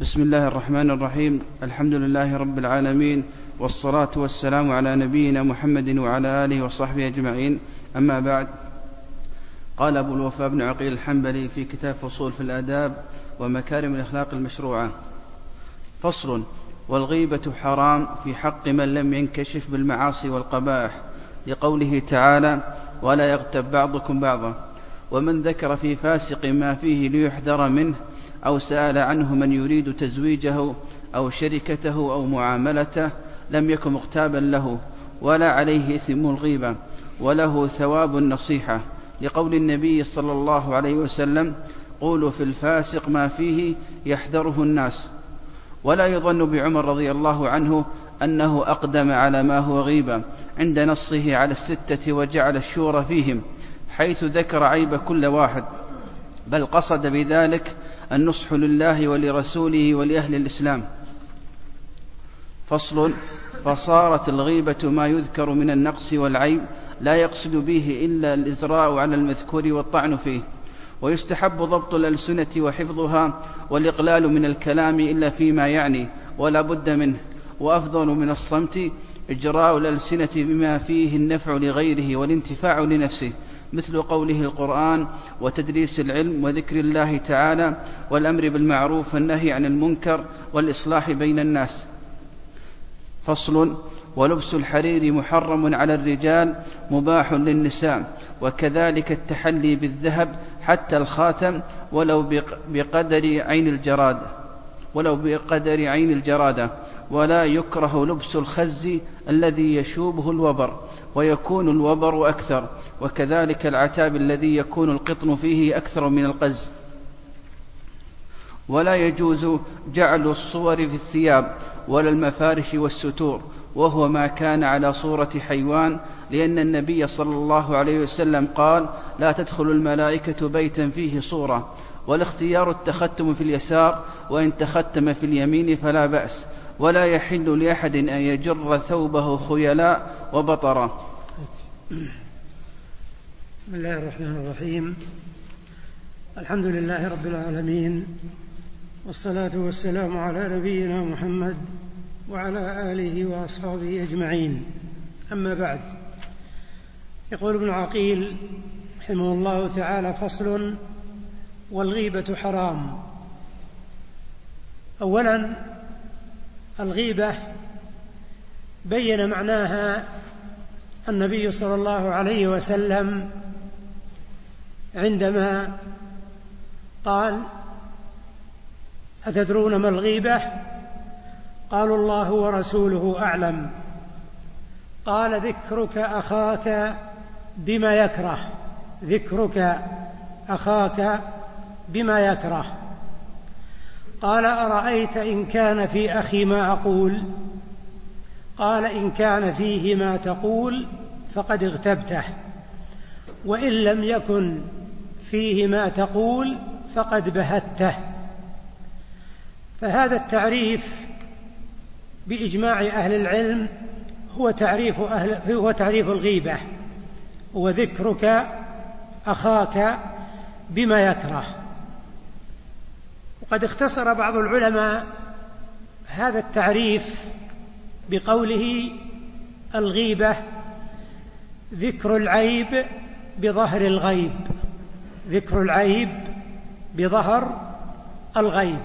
بسم الله الرحمن الرحيم. الحمد لله رب العالمين والصلاة والسلام على نبينا محمد وعلى آله وصحبه أجمعين. أما بعد قال أبو الوفاء بن عقيل الحنبلي في كتاب فصول في الآداب ومكارم الأخلاق المشروعة فصل والغيبة حرام في حق من لم ينكشف بالمعاصي والقبائح لقوله تعالى ولا يغتب بعضكم بعضا ومن ذكر في فاسق ما فيه ليحذر منه أو سأل عنه من يريد تزويجه أو شركته أو معاملته لم يكن مغتابا له ولا عليه إثم الغيبة وله ثواب النصيحة. لقول النبي صلى الله عليه وسلم قولوا في الفاسق ما فيه يحذره الناس. ولا يظن بعمر رضي الله عنه أنه أقدم على ما هو غيبة عند نصه على الستة وجعل الشورى فيهم حيث ذكر عيب كل واحد بل قصد بذلك النصح لله ولرسوله ولأهل الإسلام. فصل فصارت الغيبة ما يذكر من النقص والعيب لا يقصد به إلا الإزراء على المذكور والطعن فيه ويستحب ضبط الألسنة وحفظها والإقلال من الكلام إلا فيما يعني ولا بد منه. وأفضل من الصمت إجراء الألسنة بما فيه النفع لغيره والانتفاع لنفسه. مثل قوله القرآن وتدريس العلم وذكر الله تعالى والأمر بالمعروف والنهي عن المنكر والإصلاح بين الناس. فصل ولبس الحرير محرم على الرجال مباح للنساء وكذلك التحلي بالذهب حتى الخاتم ولو بقدر عين الجراد ولو بقدر عين الجرادة ولا يكره لبس الخز الذي يشوبه الوبر ويكون الوبر أكثر وكذلك العتاب الذي يكون القطن فيه أكثر من القز. ولا يجوز جعل الصور في الثياب ولا المفارش والستور وهو ما كان على صورة حيوان لأن النبي صلى الله عليه وسلم قال لا تدخل الملائكة بيتا فيه صورة والاختيار التختم في اليسار وإن تختم في اليمين فلا بأس. ولا يحل لأحد أن يجر ثوبه خيلاء وبطرا بسم الله الرحمن الرحيم. الحمد لله رب العالمين والصلاة والسلام على نبينا محمد وعلى آله وأصحابه أجمعين. أما بعد يقول ابن عقيل رحمه الله تعالى فصل والغيبة حرام. أولا الغيبة بين معناها النبي صلى الله عليه وسلم عندما قال أتدرون ما الغيبة؟ قالوا الله ورسوله أعلم. قال ذكرك أخاك بما يكره. ذكرك أخاك بما يكره. قال أرأيت إن كان في أخي ما أقول؟ قال إن كان فيه ما تقول فقد اغتبته وإن لم يكن فيه ما تقول فقد بهته. فهذا التعريف بإجماع أهل العلم هو تعريف أهل هو تعريف الغيبة وذكرك أخاك بما يكره. وقد اختصر بعض العلماء هذا التعريف بقوله الغيبة ذكر العيب بظهر الغيب ذكر العيب بظهر الغيب.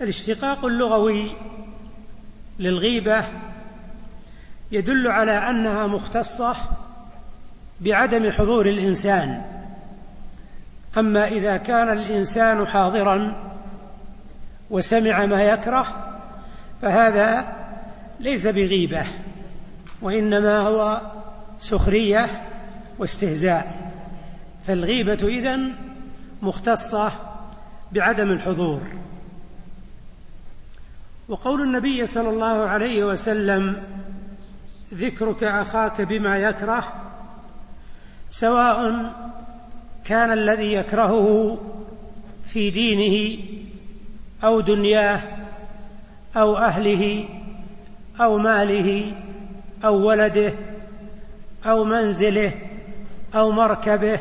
والاشتقاق اللغوي للغيبة يدل على أنها مختصة بعدم حضور الإنسان. أما إذا كان الإنسان حاضرا وسمع ما يكره فهذا ليس بغيبة وإنما هو سخرية واستهزاء. فالغيبة إذن مختصة بعدم الحضور. وقول النبي صلى الله عليه وسلم ذكرك أخاك بما يكره سواء كان الذي يكرهه في دينه أو دنياه أو أهله أو ماله أو ولده أو منزله أو مركبه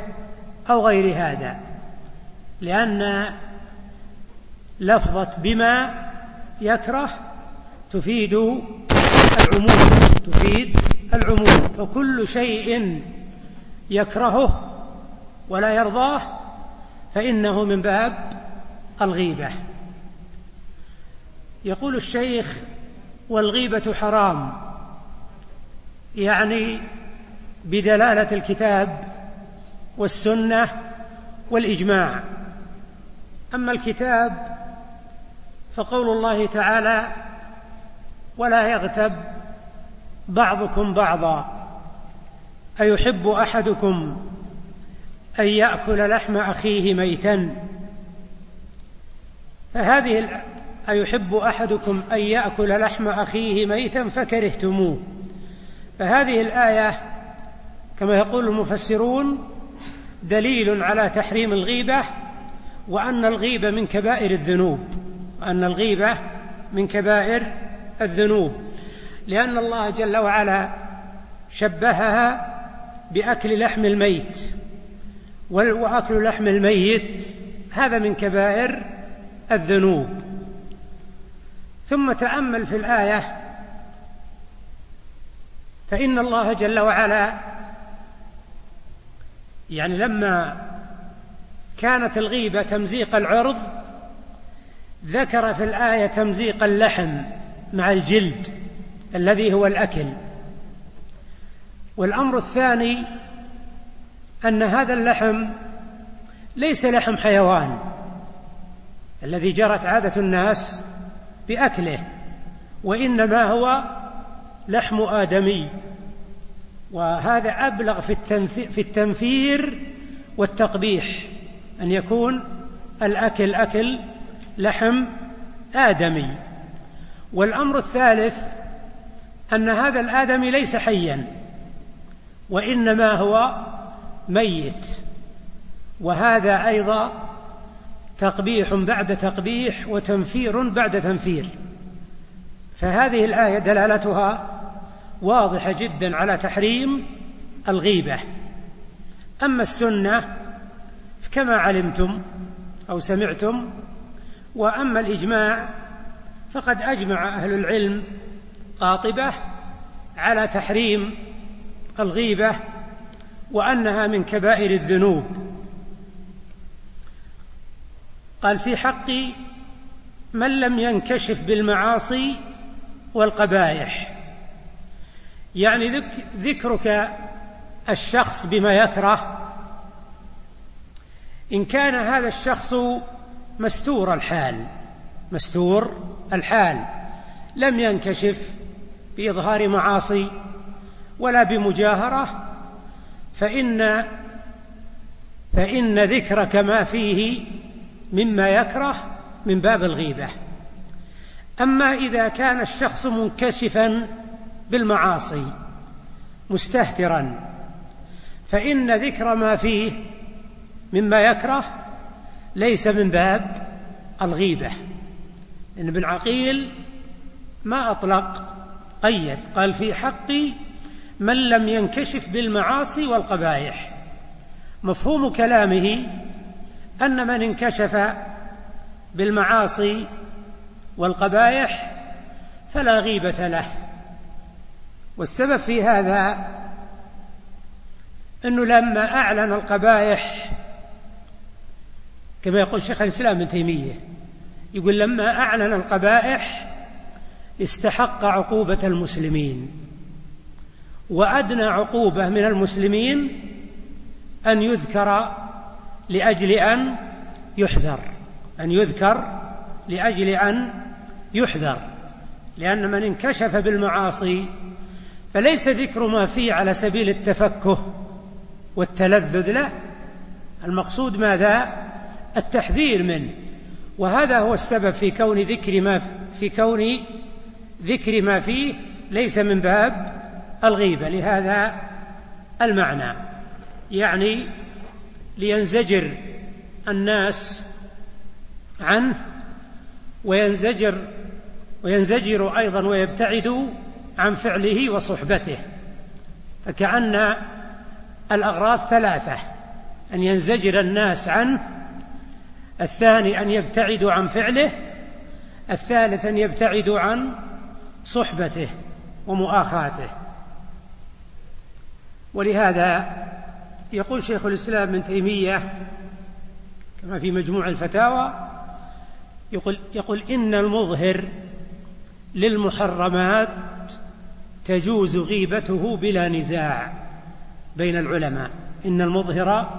أو غير هذا لأن لفظة بما يكره تفيد العموم تفيد العموم فكل شيء يكرهه ولا يرضاه فإنه من باب الغيبة. يقول الشيخ والغيبة حرام يعني بدلالة الكتاب والسنة والإجماع. أما الكتاب فقول الله تعالى ولا يغتب بعضكم بعضا أيحب أحدكم أن يأكل لحم أخيه ميتا. فهذه أيحب أحدكم أن يأكل لحم أخيه ميتا فكرهتموه. فهذه الآية كما يقول المفسرون دليل على تحريم الغيبة وأن الغيبة من كبائر الذنوب. وأن الغيبة من كبائر الذنوب. لأن الله جل وعلا شبهها بأكل لحم الميت. وأكل لحم الميت هذا من كبائر الذنوب. ثم تأمل في الآية فإن الله جل وعلا يعني لما كانت الغيبة تمزيق العرض ذكر في الآية تمزيق اللحم مع الجلد الذي هو الأكل. والأمر الثاني أن هذا اللحم ليس لحم حيوان الذي جرت عادة الناس بأكله وإنما هو لحم آدمي. وهذا أبلغ في التنفير والتقبيح أن يكون الأكل أكل لحم آدمي. والأمر الثالث أن هذا الآدمي ليس حيا وإنما هو ميت. وهذا أيضا تقبيح بعد تقبيح وتنفير بعد تنفير. فهذه الآية دلالتها واضحة جدا على تحريم الغيبة. أما السنة كما علمتم أو سمعتم وأما الإجماع فقد أجمع أهل العلم قاطبة على تحريم الغيبة وأنها من كبائر الذنوب. قال في حق من لم ينكشف بالمعاصي والقبائح. يعني ذكرك الشخص بما يكره. إن كان هذا الشخص مستور الحال مستور الحال لم ينكشف بإظهار معاصي ولا بمجاهرة فإن فإن ذكرك ما فيه مما يكره من باب الغيبة. أما إذا كان الشخص منكشفا بالمعاصي مستهترا فإن ذكر ما فيه مما يكره ليس من باب الغيبة. لأن ابن عقيل ما أطلق قيد قال في حق من لم ينكشف بالمعاصي والقبائح. مفهوم كلامه أن من انكشف بالمعاصي والقبائح فلا غيبة له. والسبب في هذا أنه لما أعلن القبائح كما يقول شيخ الإسلام ابن تيمية يقول لما أعلن القبائح استحق عقوبة المسلمين. وأدنى عقوبة من المسلمين أن يذكر لأجل أن يحذر أن يذكر لأجل أن يحذر لأن من انكشف بالمعاصي فليس ذكر ما فيه على سبيل التفكه والتلذذ لا المقصود ماذا؟ التحذير منه. وهذا هو السبب في كون ذكر ما في كون ذكر ما فيه ليس من باب الغيبة لهذا المعنى. يعني لينزجر الناس عنه وينزجر وينزجر أيضا ويبتعدوا عن فعله وصحبته. فكأن الأغراض ثلاثة أن ينزجر الناس عنه الثاني أن يبتعدوا عن فعله الثالث أن يبتعدوا عن صحبته ومؤاخاته. ولهذا يقول شيخ الإسلام ابن تيمية كما في مجموع الفتاوى يقول, يقول إن المظهر للمحرمات تجوز غيبته بلا نزاع بين العلماء. إن المظهر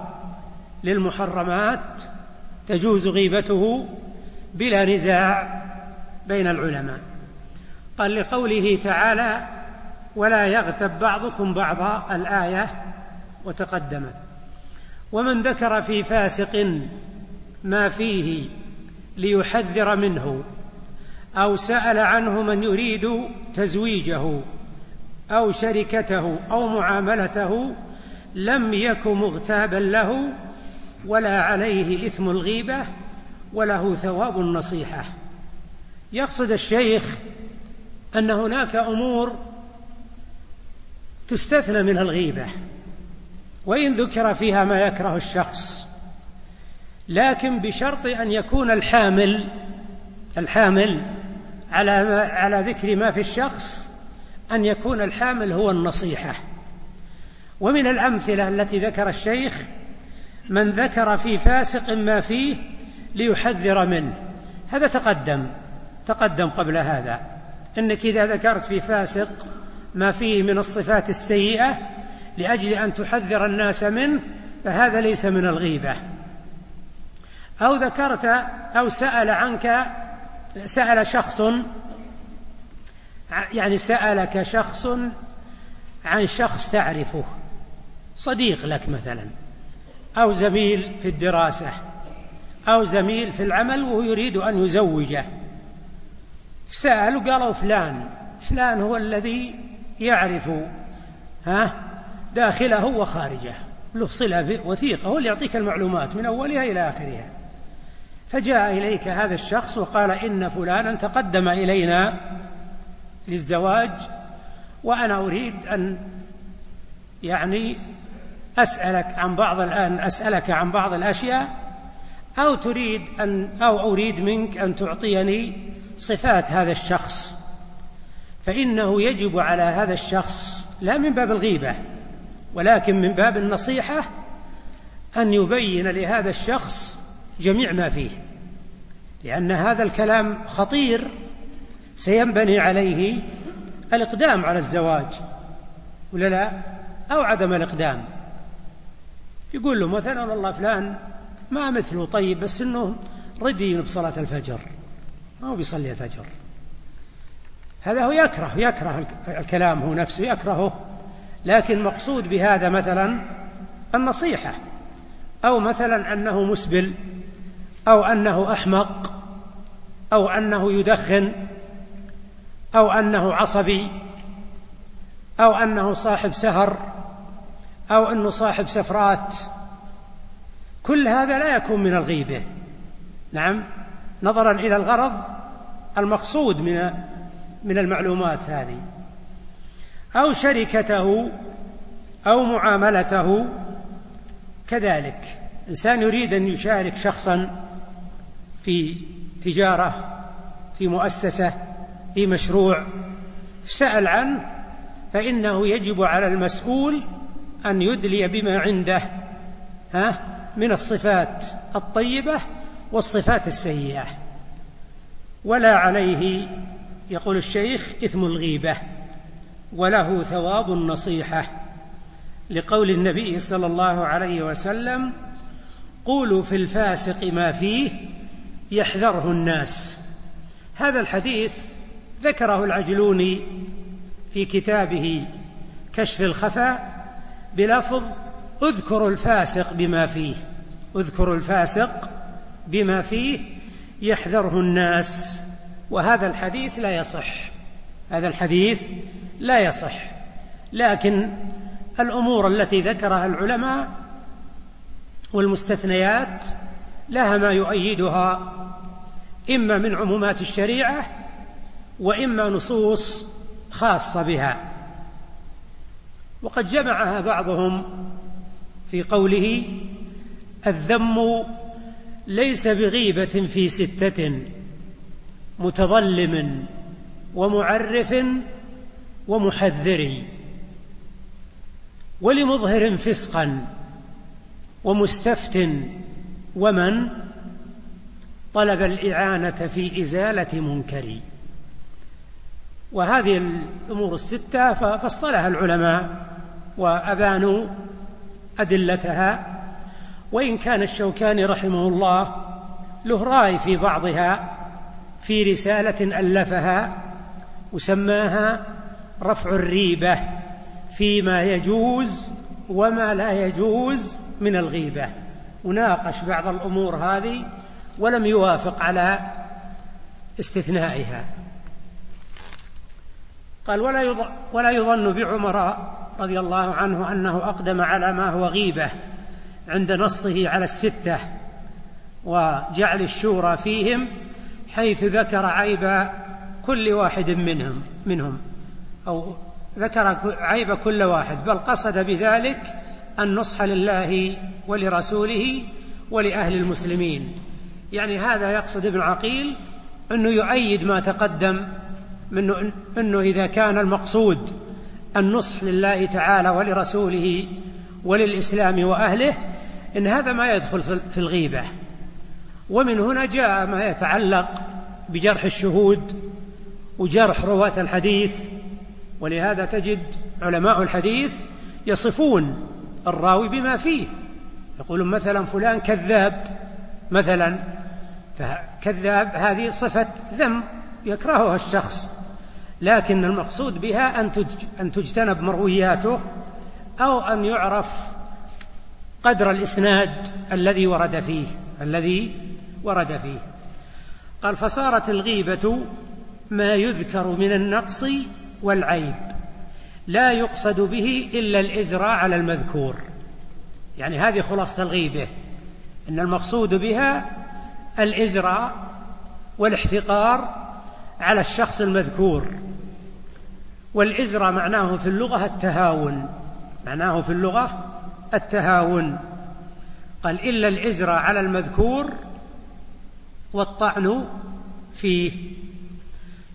للمحرمات تجوز غيبته بلا نزاع بين العلماء. قال لقوله تعالى ولا يغتب بعضكم بعضا الآية وتقدمت. ومن ذكر في فاسق ما فيه ليحذر منه أو سأل عنه من يريد تزويجه أو شركته أو معاملته لم يك مغتابا له ولا عليه إثم الغيبة وله ثواب النصيحة. يقصد الشيخ أن هناك أمور تستثنى من الغيبة وإن ذكر فيها ما يكره الشخص. لكن بشرط أن يكون الحامل الحامل على على ذكر ما في الشخص أن يكون الحامل هو النصيحة. ومن الأمثلة التي ذكر الشيخ من ذكر في فاسق ما فيه ليحذر منه. هذا تقدم تقدم قبل هذا. إنك إذا ذكرت في فاسق ما فيه من الصفات السيئة لأجل أن تحذر الناس منه فهذا ليس من الغيبة. أو ذكرت أو سأل عنك سأل شخص يعني سألك شخص عن شخص تعرفه صديق لك مثلا أو زميل في الدراسة أو زميل في العمل وهو يريد أن يزوجه. سالوا قالوا فلان فلان هو الذي يعرف ها داخله وخارجه له صلة وثيقة هو اللي يعطيك المعلومات من أولها إلى آخرها. فجاء إليك هذا الشخص وقال إن فلانا تقدم إلينا للزواج وأنا أريد أن يعني أسألك عن بعض الآن أسألك عن بعض الأشياء أو تريد أن أو أريد منك أن تعطيني صفات هذا الشخص. فإنه يجب على هذا الشخص لا من باب الغيبة ولكن من باب النصيحة أن يبين لهذا الشخص جميع ما فيه. لأن هذا الكلام خطير سينبني عليه الإقدام على الزواج ولا لا؟ أو عدم الإقدام. يقول له مثلا والله فلان ما مثله طيب بس إنه ردي بصلاة الفجر ما هو بيصلي الفجر. هذا هو يكره يكره الكلام هو نفسه يكرهه. لكن مقصود بهذا مثلا النصيحة أو مثلا أنه مسبل أو أنه أحمق أو أنه يدخن أو أنه عصبي أو أنه صاحب سهر أو أنه صاحب سفرات. كل هذا لا يكون من الغيبة. نعم نظرا إلى الغرض المقصود من من المعلومات هذه. أو شركته أو معاملته. كذلك. إنسان يريد أن يشارك شخصا في تجارة في مؤسسة في مشروع. سأل عنه فإنه يجب على المسؤول أن يدلي بما عنده ها من الصفات الطيبة والصفات السيئة. ولا عليه يقول الشيخ إثم الغيبة وله ثواب النصيحة لقول النبي صلى الله عليه وسلم قولوا في الفاسق ما فيه يحذره الناس. هذا الحديث ذكره العجلوني في كتابه كشف الخفاء بلفظ اذكروا الفاسق بما فيه اذكروا الفاسق بما فيه يحذره الناس. وهذا الحديث لا يصح. هذا الحديث لا يصح. لكن الأمور التي ذكرها العلماء والمستثنيات لها ما يؤيدها إما من عمومات الشريعة وإما نصوص خاصة بها. وقد جمعها بعضهم في قوله الذم ليس بغيبة في ستة. متظلم ومعرف ومحذر ولمظهر فسقا ومستفت ومن طلب الإعانة في إزالة منكر. وهذه الأمور الستة ففصلها العلماء وأبانوا أدلتها. وإن كان الشوكاني رحمه الله له رأي في بعضها في رسالة ألفها وسماها رفع الريبة فيما يجوز وما لا يجوز من الغيبة. وناقش بعض الأمور هذه ولم يوافق على استثنائها. قال ولا ولا يظن بعمر رضي الله عنه أنه أقدم على ما هو غيبة عند نصه على الستة وجعل الشورى فيهم حيث ذكر عيب كل واحد منهم منهم. أو ذكر عيب كل واحد بل قصد بذلك النصح لله ولرسوله ولأهل المسلمين. يعني هذا يقصد ابن عقيل أنه يؤيد ما تقدم منه أنه إذا كان المقصود النصح لله تعالى ولرسوله وللإسلام وأهله إن هذا ما يدخل في الغيبة. ومن هنا جاء ما يتعلق بجرح الشهود وجرح رواة الحديث. ولهذا تجد علماء الحديث يصفون الراوي بما فيه. يقولون مثلا فلان كذاب مثلا فكذاب هذه صفة ذم يكرهها الشخص لكن المقصود بها أن تجتنب مروياته أو أن يعرف قدر الإسناد الذي ورد فيه الذي ورد فيه. قال فصارت الغيبة ما يذكر من النقص والعيب لا يقصد به إلا الإزراء على المذكور. يعني هذه خلاصة الغيبة إن المقصود بها الإزراء والاحتقار على الشخص المذكور. والإزراء معناه في اللغة التهاون معناه في اللغة التهاون. قال إلا الإزراء على المذكور والطعن فيه.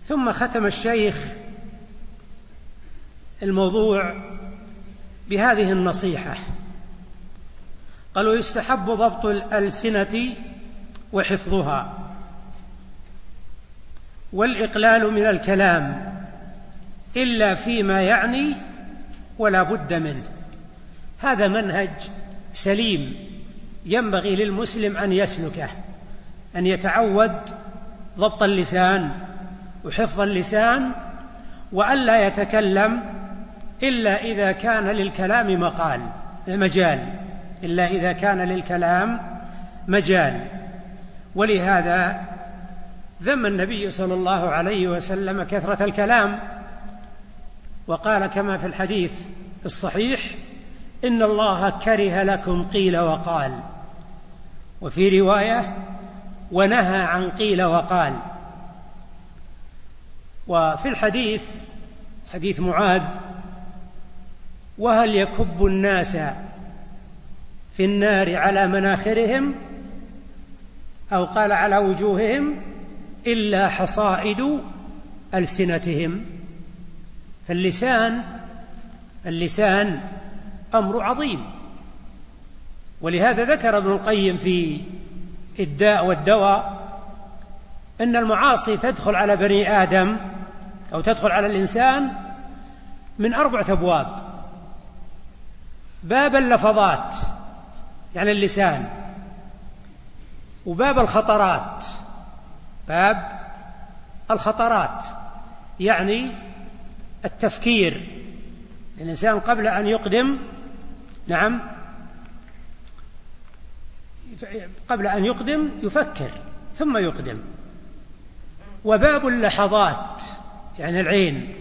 ثم ختم الشيخ الموضوع بهذه النصيحة. قالوا يستحب ضبط الألسنة وحفظها. والإقلال من الكلام إلا فيما يعني ولا بد منه. هذا منهج سليم ينبغي للمسلم أن يسلكه. أن يتعود ضبط اللسان وحفظ اللسان وألا يتكلم إلا إذا كان للكلام مقال مجال إلا إذا كان للكلام مجال. ولهذا ذم النبي صلى الله عليه وسلم كثرة الكلام. وقال كما في الحديث الصحيح إن الله كره لكم قيل وقال. وفي رواية ونهى عن قيل وقال. وفي الحديث حديث معاذ وهل يكب الناس في النار على مناخرهم أو قال على وجوههم إلا حصائد ألسنتهم؟ فاللسان اللسان أمر عظيم. ولهذا ذكر ابن القيم في الداء والدواء إن المعاصي تدخل على بني آدم أو تدخل على الإنسان من أربعة أبواب. باب اللفظات يعني اللسان. وباب الخطرات باب الخطرات يعني التفكير. الإنسان قبل أن يقدم نعم قبل أن يقدم يفكر ثم يقدم. وباب اللحظات يعني العين.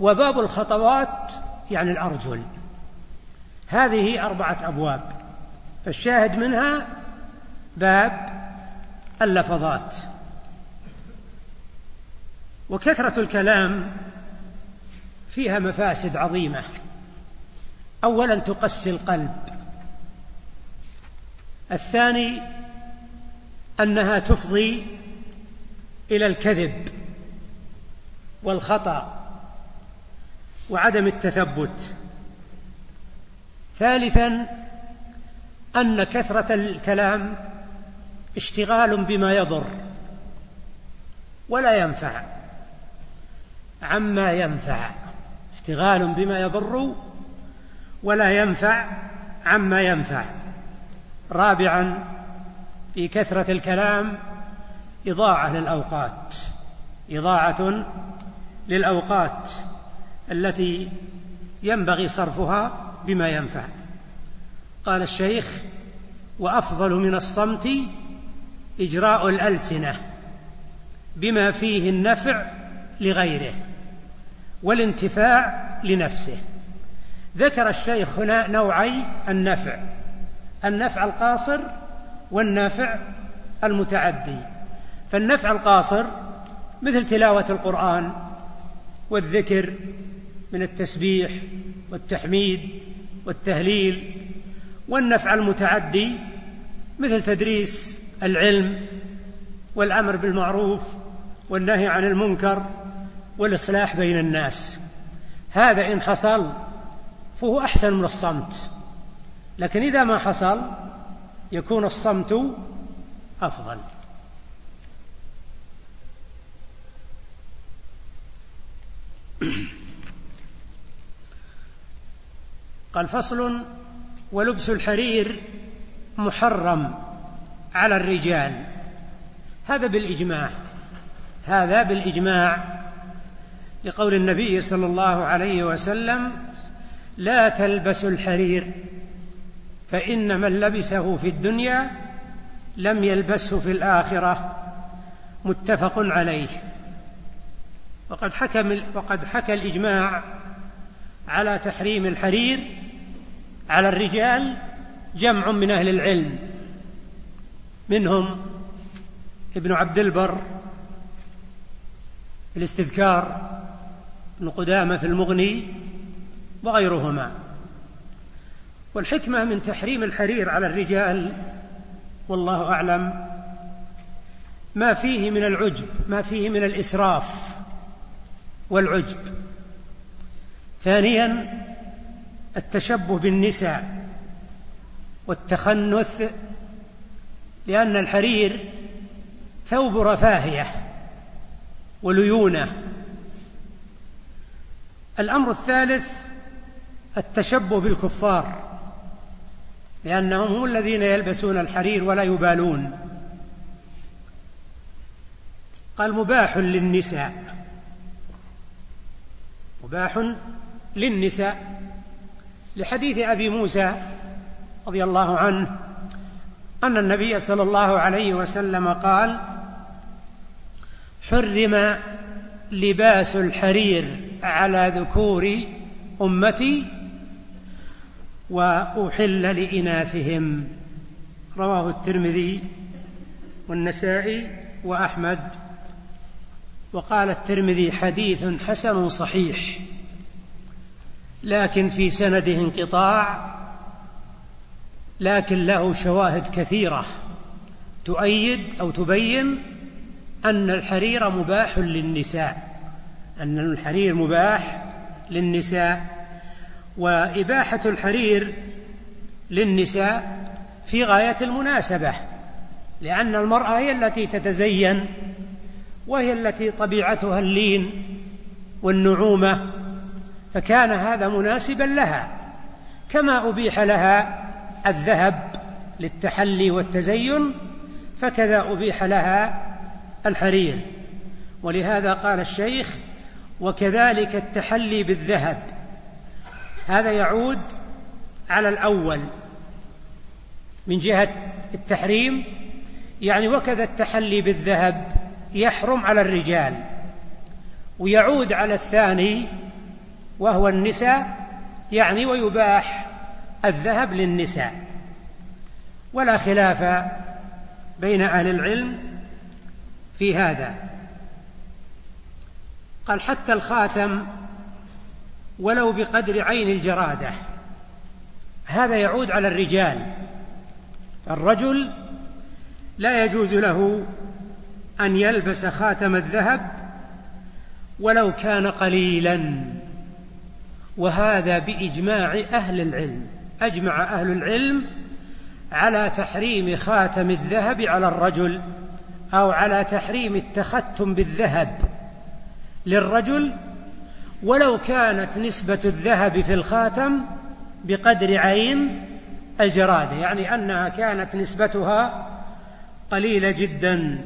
وباب الخطوات يعني الأرجل. هذه أربعة أبواب. فالشاهد منها باب اللفظات. وكثرة الكلام فيها مفاسد عظيمة. أولا تقسي القلب. الثاني أنها تفضي إلى الكذب والخطأ وعدم التثبت. ثالثا أن كثرة الكلام اشتغال بما يضر ولا ينفع. عما ينفع؟ اشتغال بما يضر ولا ينفع عما ينفع. رابعا في كثرة الكلام إضاعة للأوقات إضاعة للأوقات التي ينبغي صرفها بما ينفع. قال الشيخ وأفضل من الصمت إجراء الألسنة بما فيه النفع لغيره والانتفاع لنفسه. ذكر الشيخ هنا نوعي النفع. النفع القاصر والنافع المتعدي. فالنفع القاصر مثل تلاوة القرآن والذكر من التسبيح والتحميد والتهليل والنفع المتعدي مثل تدريس العلم والأمر بالمعروف والنهي عن المنكر والإصلاح بين الناس. هذا إن حصل فهو أحسن من الصمت. لكن إذا ما حصل يكون الصمت أفضل. قال فصل ولبس الحرير محرم على الرجال. هذا بالإجماع. هذا بالإجماع لقول النبي صلى الله عليه وسلم لا تلبسوا الحرير فإن من لبسه في الدنيا لم يلبسه في الآخرة متفق عليه. وقد حكى وقد حكى الإجماع على تحريم الحرير على الرجال جمع من أهل العلم منهم ابن عبد البر الاستذكار ابن قدامة في المغني وغيرهما. والحكمة من تحريم الحرير على الرجال والله أعلم ما فيه من العجب ما فيه من الإسراف والعجب. ثانيا التشبه بالنساء والتخنث لأن الحرير ثوب رفاهية وليونة. الأمر الثالث التشبه بالكفار. لأنهم هم الذين يلبسون الحرير ولا يبالون. قال مباح للنساء. مباح للنساء. لحديث أبي موسى رضي الله عنه أن النبي صلى الله عليه وسلم قال حرم لباس الحرير على ذكور أمتي وأحل لإناثهم. رواه الترمذي والنسائي وأحمد. وقال الترمذي حديث حسن صحيح لكن في سنده انقطاع لكن له شواهد كثيرة تؤيد أو تبين أن الحرير مباح للنساء أن الحرير مباح للنساء. وإباحة الحرير للنساء في غاية المناسبة لأن المرأة هي التي تتزين وهي التي طبيعتها اللين والنعومة فكان هذا مناسبا لها. كما أبيح لها الذهب للتحلي والتزين فكذا أبيح لها الحرير. ولهذا قال الشيخ وكذلك التحلي بالذهب. هذا يعود على الأول من جهة التحريم يعني وكذا التحلي بالذهب يحرم على الرجال ويعود على الثاني وهو النساء يعني ويباح الذهب للنساء. ولا خلاف بين أهل العلم في هذا. قال حتى الخاتم ولو بقدر عين الجرادة. هذا يعود على الرجال. الرجل لا يجوز له أن يلبس خاتم الذهب ولو كان قليلا. وهذا بإجماع أهل العلم. أجمع أهل العلم على تحريم خاتم الذهب على الرجل أو على تحريم التختم بالذهب للرجل ولو كانت نسبة الذهب في الخاتم بقدر عين الجرادة يعني أنها كانت نسبتها قليلة جدا.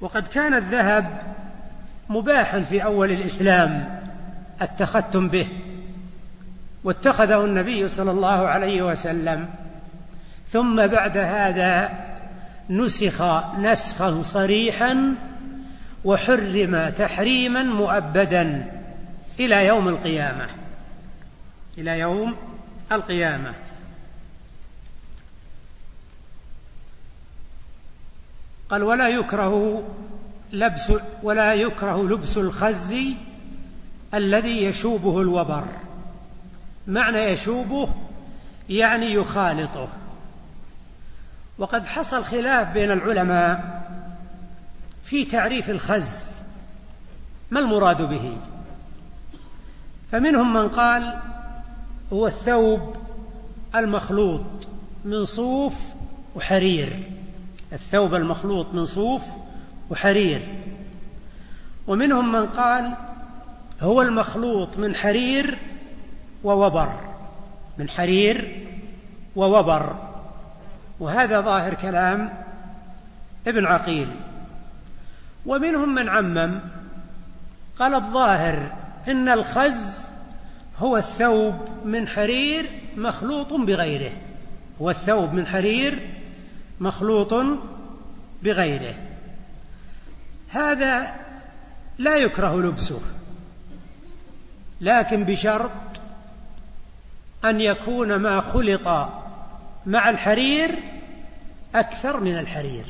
وقد كان الذهب مباحا في أول الإسلام التختم به واتخذه النبي صلى الله عليه وسلم. ثم بعد هذا نسخ نسخا صريحا وحرم تحريما مؤبدا إلى يوم القيامة. إلى يوم القيامة. قال ولا يكره لبس ولا يكره لبس الخز الذي يشوبه الوبر. معنى يشوبه يعني يخالطه. وقد حصل خلاف بين العلماء في تعريف الخز ما المراد به؟ فمنهم من قال هو الثوب المخلوط من صوف وحرير. الثوب المخلوط من صوف وحرير. ومنهم من قال هو المخلوط من حرير ووبر. من حرير ووبر. وهذا ظاهر كلام ابن عقيل. ومنهم من عمم. قال الظاهر إن الخز هو الثوب من حرير مخلوط بغيره. هو الثوب من حرير مخلوط بغيره. هذا لا يكره لبسه لكن بشرط أن يكون ما خلط مع الحرير أكثر من الحرير.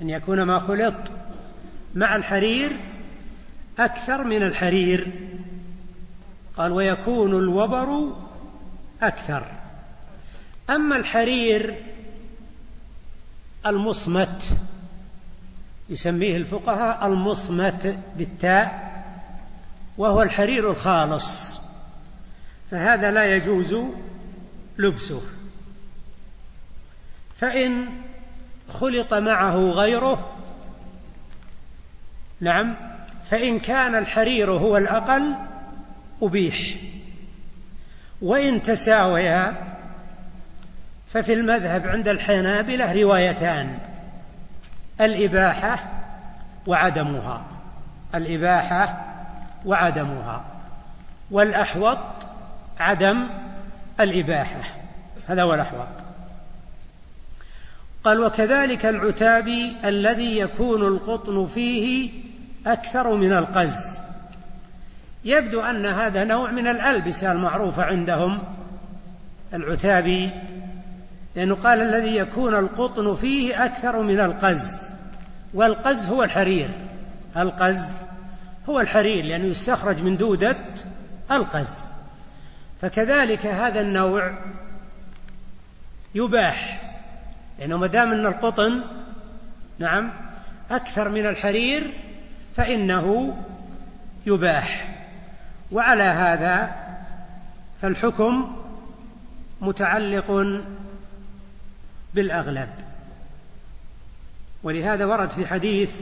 أن يكون ما خلط مع الحرير أكثر من الحرير. قال ويكون الوبر أكثر. أما الحرير المصمت يسميه الفقهاء المصمت بالتاء وهو الحرير الخالص فهذا لا يجوز لبسه. فإن خلط معه غيره نعم فإن كان الحرير هو الأقل أبيح. وإن تساويا ففي المذهب عند الحنابلة روايتان الإباحة وعدمها. الإباحة وعدمها. والأحوط عدم الإباحة. هذا هو الأحوط. قال وكذلك العتاب الذي يكون القطن فيه أكثر من القز. يبدو أن هذا نوع من الألبسة المعروفة عندهم العتابي لأنه قال الذي يكون القطن فيه أكثر من القز والقز هو الحرير. القز هو الحرير لأنه يستخرج من دودة القز. فكذلك هذا النوع يباح لأنه ما دام أن القطن نعم أكثر من الحرير فإنه يباح. وعلى هذا فالحكم متعلق بالأغلب. ولهذا ورد في حديث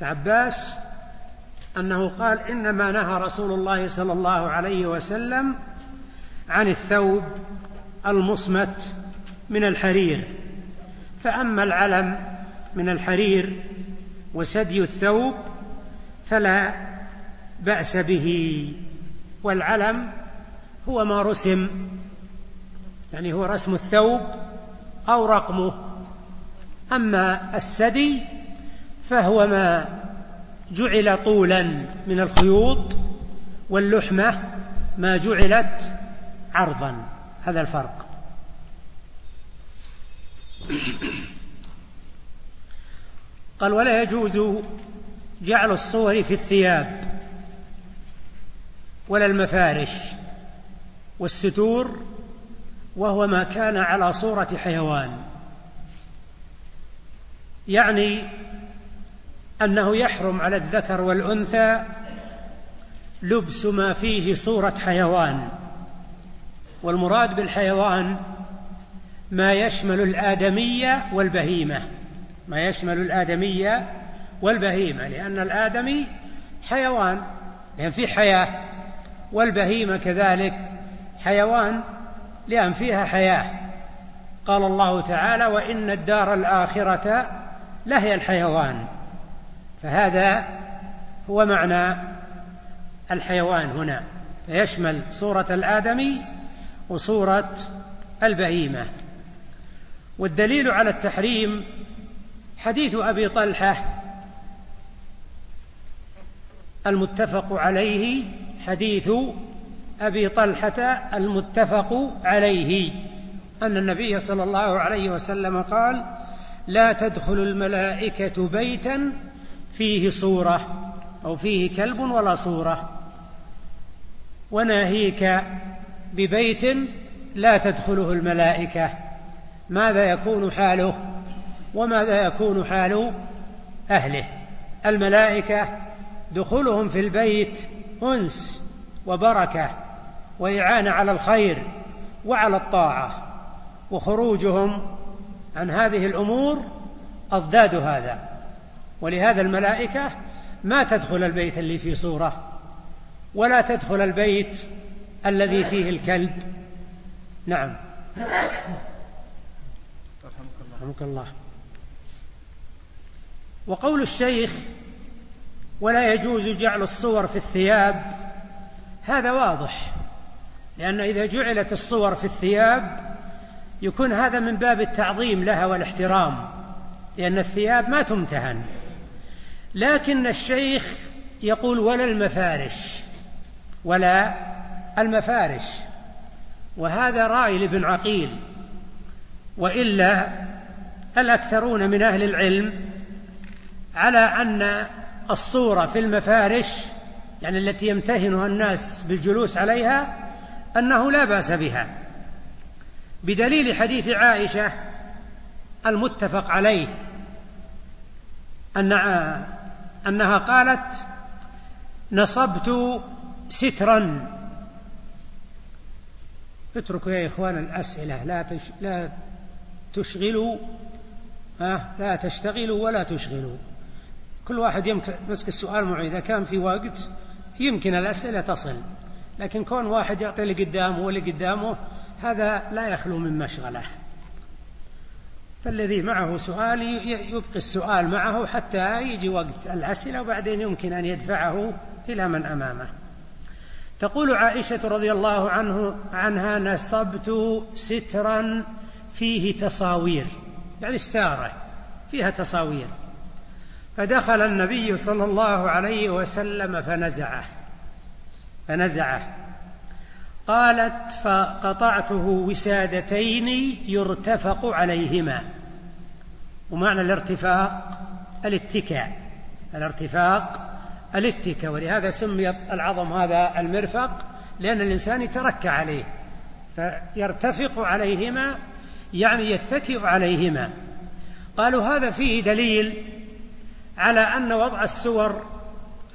عباس أنه قال إنما نهى رسول الله صلى الله عليه وسلم عن الثوب المصمت من الحرير. فأما العلم من الحرير وسدي الثوب فلا بأس به والعلم هو ما رسم يعني هو رسم الثوب أو رقمه. أما السدي فهو ما جعل طولا من الخيوط واللحمة ما جعلت عرضا. هذا الفرق. قال ولا يجوز جعل الصور في الثياب ولا المفارش والستور وهو ما كان على صورة حيوان. يعني أنه يحرم على الذكر والأنثى لبس ما فيه صورة حيوان والمراد بالحيوان ما يشمل الآدمية والبهيمة. ما يشمل الآدمية والبهيمة لأن الآدمي حيوان لأن فيه حياة والبهيمة كذلك حيوان لأن فيها حياة. قال الله تعالى وإن الدار الآخرة لهي الحيوان فهذا هو معنى الحيوان هنا. فيشمل صورة الآدمي وصورة البهيمة. والدليل على التحريم حديث أبي طلحة المتفق عليه حديث أبي طلحة المتفق عليه أن النبي صلى الله عليه وسلم قال لا تدخل الملائكة بيتا فيه صورة أو فيه كلب ولا صورة. وناهيك ببيت لا تدخله الملائكة. ماذا يكون حاله؟ وماذا يكون حال أهله؟ الملائكة دخولهم في البيت أنس وبركة وإعانة على الخير وعلى الطاعة وخروجهم عن هذه الأمور أضداد هذا. ولهذا الملائكة ما تدخل البيت اللي فيه صورة ولا تدخل البيت الذي فيه الكلب. نعم. رحمك الله. وقول الشيخ ولا يجوز جعل الصور في الثياب هذا واضح لأن إذا جعلت الصور في الثياب يكون هذا من باب التعظيم لها والاحترام لأن الثياب ما تمتهن. لكن الشيخ يقول ولا المفارش ولا المفارش وهذا رأي لابن عقيل وإلا الأكثرون من أهل العلم على أن الصورة في المفارش يعني التي يمتهنها الناس بالجلوس عليها أنه لا بأس بها بدليل حديث عائشة المتفق عليه أن أنها قالت نصبت سترا اتركوا يا إخوان الأسئلة لا. لا تشغلوا لا تشتغلوا ولا تشغلوا كل واحد يمسك السؤال معه. إذا كان في وقت يمكن الأسئلة تصل لكن كون واحد يعطي اللي قدامه واللي قدامه هذا لا يخلو من مشغلة. فالذي معه سؤال يبقي السؤال معه حتى يجي وقت الأسئلة وبعدين يمكن أن يدفعه إلى من أمامه. تقول عائشة رضي الله عنه عنها نصبت سترا فيه تصاوير. يعني ستارة فيها تصاوير. فدخل النبي صلى الله عليه وسلم فنزعه فنزعه. قالت فقطعته وسادتين يرتفق عليهما. ومعنى الارتفاق الاتكاء الارتفاق الاتكاء. ولهذا سمي العظم هذا المرفق لأن الإنسان يتركى عليه. فيرتفق عليهما يعني يتكئ عليهما. قالوا هذا فيه دليل على أن وضع السور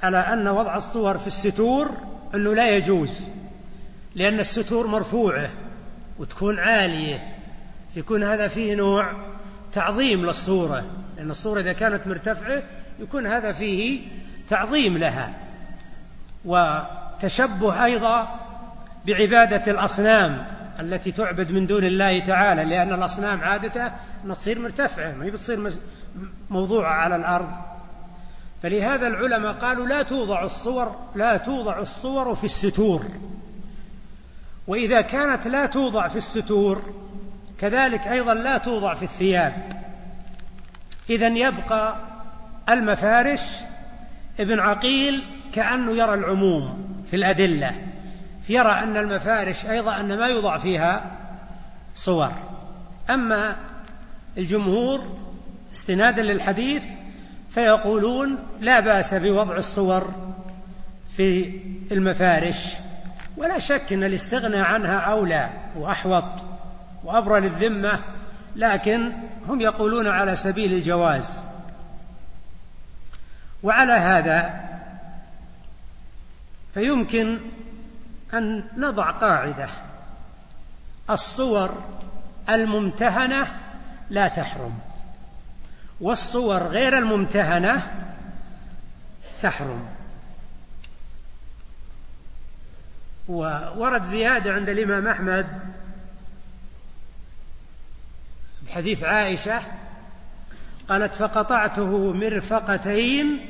على أن وضع الصور في الستور أنه لا يجوز لأن الستور مرفوعة وتكون عالية يكون هذا فيه نوع تعظيم للصورة لأن الصورة إذا كانت مرتفعة يكون هذا فيه تعظيم لها وتشبه أيضا بعبادة الأصنام التي تعبد من دون الله تعالى لأن الأصنام عادة تصير مرتفعة ما هي بتصير موضوعة على الأرض. فلهذا العلماء قالوا لا توضع الصور لا توضع الصور في الستور. وإذا كانت لا توضع في الستور كذلك أيضا لا توضع في الثياب. إذا يبقى المفارش ابن عقيل كأنه يرى العموم في الأدلة. يرى أن المفارش أيضا أن ما يوضع فيها صور. أما الجمهور استنادا للحديث فيقولون لا بأس بوضع الصور في المفارش ولا شك إن الاستغناء عنها أولى وأحوط وأبرى للذمة لكن هم يقولون على سبيل الجواز. وعلى هذا فيمكن أن نضع قاعدة. الصور الممتهنة لا تحرم. والصور غير الممتهنة تحرم. وورد زيادة عند الإمام أحمد بحديث عائشة قالت فقطعته مرفقتين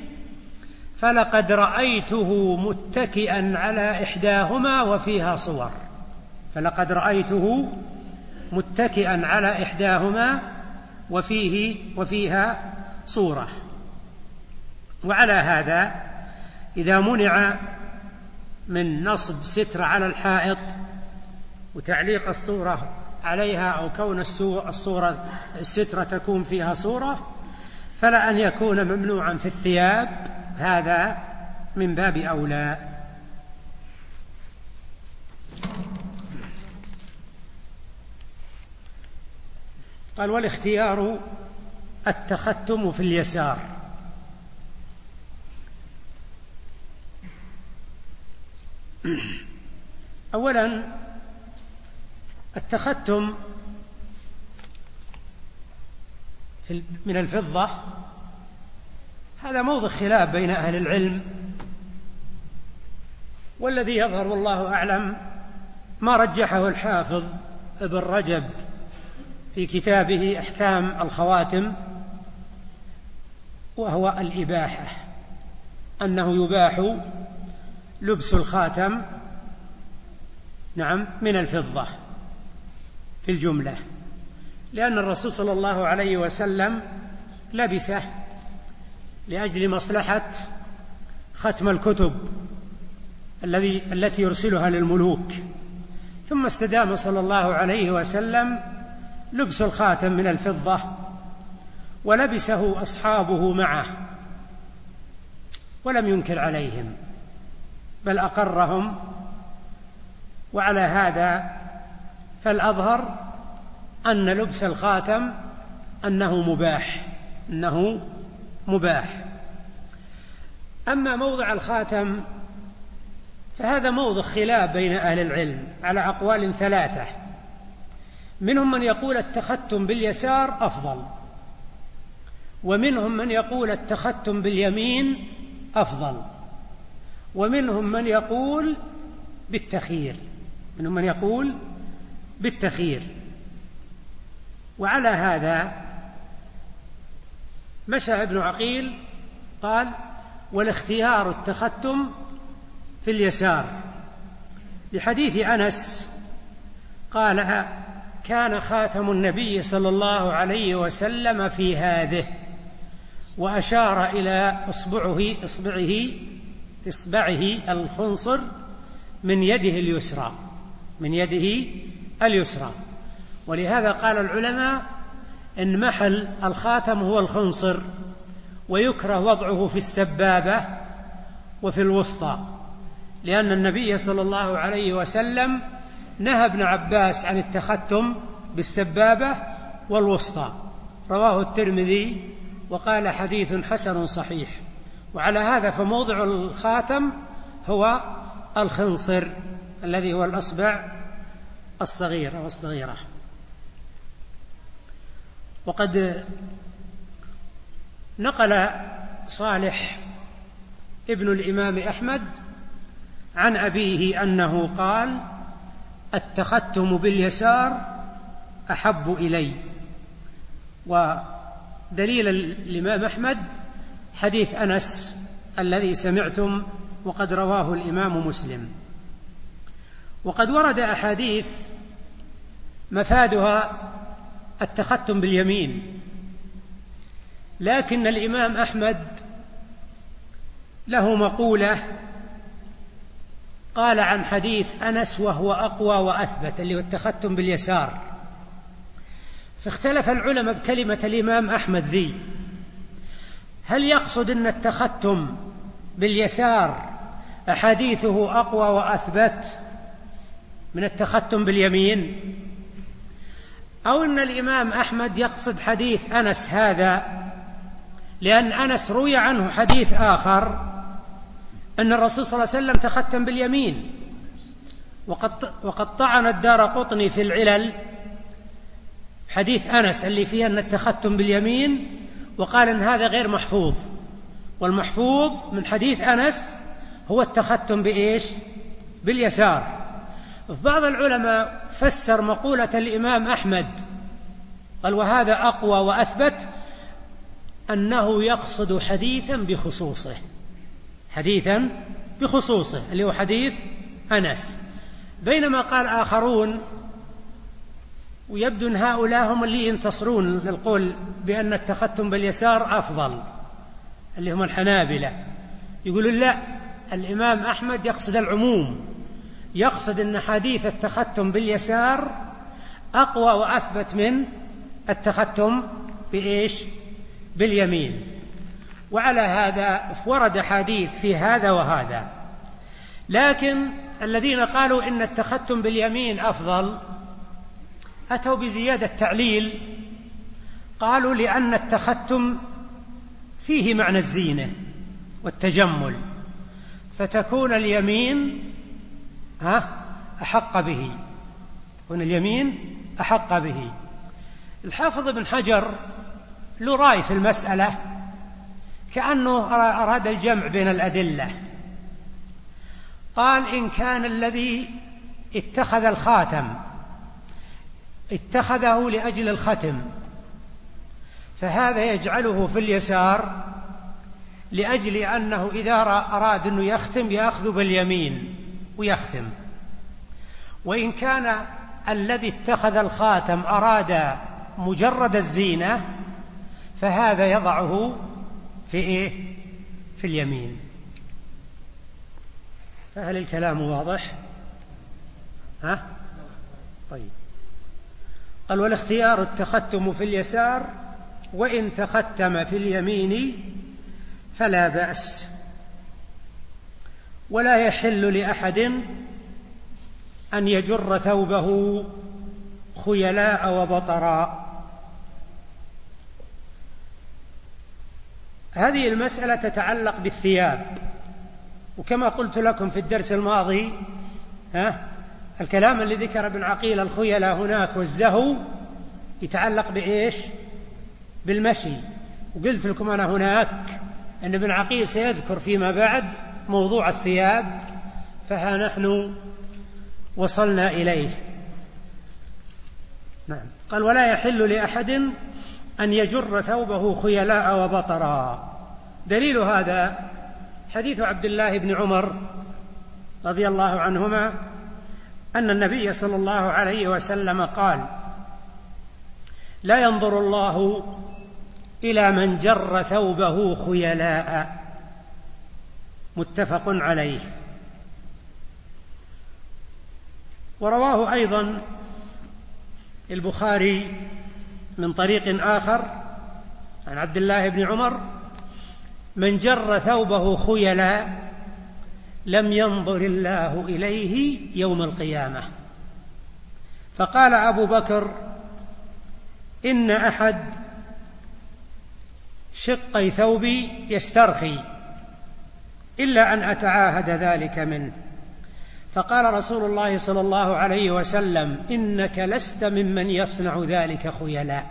فلقد رأيته متكئا على إحداهما وفيها صور. فلقد رأيته متكئا على إحداهما وفيه وفيها صورة. وعلى هذا إذا منع من نصب ستر على الحائط وتعليق الصورة عليها أو كون الصورة السترة تكون فيها صورة فلا أن يكون ممنوعا في الثياب. هذا من باب أولى. قال والاختيار التختم في اليسار. اولا التختم من الفضة. هذا موضع خلاف بين أهل العلم. والذي يظهر والله أعلم ما رجحه الحافظ ابن رجب. في كتابه أحكام الخواتم وهو الإباحة أنه يباح لبس الخاتم نعم من الفضة في الجملة لأن الرسول صلى الله عليه وسلم لبسه لأجل مصلحة ختم الكتب الذي التي يرسلها للملوك ثم استدام صلى الله عليه وسلم لبس الخاتم من الفضة ولبسه أصحابه معه ولم ينكر عليهم بل أقرهم وعلى هذا فالأظهر أن لبس الخاتم أنه مباح أنه مباح. أما موضع الخاتم فهذا موضع خلاف بين أهل العلم على أقوال ثلاثة. منهم من يقول التختم باليسار أفضل ومنهم من يقول التختم باليمين أفضل ومنهم من يقول بالتخيير منهم من يقول بالتخيير وعلى هذا مشى ابن عقيل قال والاختيار التختم في اليسار. لحديث أنس قال كان خاتم النبي صلى الله عليه وسلم في هذه وأشار إلى إصبعه إصبعه إصبعه الخنصر من يده اليسرى من يده اليسرى. ولهذا قال العلماء إن محل الخاتم هو الخنصر ويكره وضعه في السبابة وفي الوسطى لأن النبي صلى الله عليه وسلم نهى ابن عباس عن التختم بالسبابة والوسطى. رواه الترمذي وقال حديث حسن صحيح. وعلى هذا فموضع الخاتم هو الخنصر الذي هو الأصبع الصغير أو الصغيرة. وقد نقل صالح ابن الإمام أحمد عن أبيه أنه قال التختم باليسار أحب إلي. ودليل الإمام أحمد حديث أنس الذي سمعتم وقد رواه الإمام مسلم. وقد ورد أحاديث مفادها التختم باليمين لكن الإمام أحمد له مقولة قال عن حديث أنس وهو أقوى وأثبت اللي هو التختم باليسار. فاختلف العلماء بكلمة الإمام أحمد ذي. هل يقصد أن التختم باليسار أحاديثه أقوى وأثبت من التختم باليمين؟ أو أن الإمام أحمد يقصد حديث أنس هذا لأن أنس روي عنه حديث آخر أن الرسول صلى الله عليه وسلم تختم باليمين. وقد وقد طعن الدار قطني في العلل. حديث أنس اللي فيه أن التختم باليمين وقال أن هذا غير محفوظ. والمحفوظ من حديث أنس هو التختم بإيش؟ باليسار. بعض العلماء فسر مقولة الإمام أحمد قال وهذا أقوى وأثبت أنه يقصد حديثا بخصوصه. حديثا بخصوصه اللي هو حديث أنس. بينما قال آخرون ويبدو أن هؤلاء هم اللي ينتصرون للقول بأن التختم باليسار أفضل اللي هم الحنابلة. يقولون لا الإمام أحمد يقصد العموم يقصد أن حديث التختم باليسار أقوى وأثبت من التختم بإيش؟ باليمين. وعلى هذا ورد حديث في هذا وهذا. لكن الذين قالوا إن التختم باليمين أفضل أتوا بزيادة تعليل قالوا لأن التختم فيه معنى الزينة والتجمل فتكون اليمين ها أحق به. تكون اليمين أحق به. الحافظ ابن حجر له رأي في المسألة كأنه أراد الجمع بين الأدلة. قال إن كان الذي اتخذ الخاتم اتخذه لأجل الختم فهذا يجعله في اليسار لأجل أنه إذا أراد أنه يختم يأخذ باليمين ويختم. وإن كان الذي اتخذ الخاتم أراد مجرد الزينة فهذا يضعه في إيه؟ في اليمين فهل الكلام واضح؟ ها؟ طيب قال والاختيار التختم في اليسار وإن تختم في اليمين فلا بأس ولا يحل لأحد أن يجر ثوبه خيلاء وبطراء هذه المسألة تتعلق بالثياب. وكما قلت لكم في الدرس الماضي ها الكلام اللي ذكر ابن عقيل الخيلاء هناك والزهو يتعلق بإيش؟ بالمشي. وقلت لكم أنا هناك أن ابن عقيل سيذكر فيما بعد موضوع الثياب فها نحن وصلنا إليه. نعم. قال ولا يحل لأحد أن يجر ثوبه خيلاء وبطرا. دليل هذا حديث عبد الله بن عمر رضي الله عنهما أن النبي صلى الله عليه وسلم قال لا ينظر الله إلى من جر ثوبه خيلاء. متفق عليه. ورواه أيضا البخاري من طريق آخر عن عبد الله بن عمر من جر ثوبه خيلا لم ينظر الله إليه يوم القيامة. فقال أبو بكر إن أحد شقي ثوبي يسترخي إلا أن أتعاهد ذلك منه. فقال رسول الله صلى الله عليه وسلم إنك لست ممن يصنع ذلك خيلاء.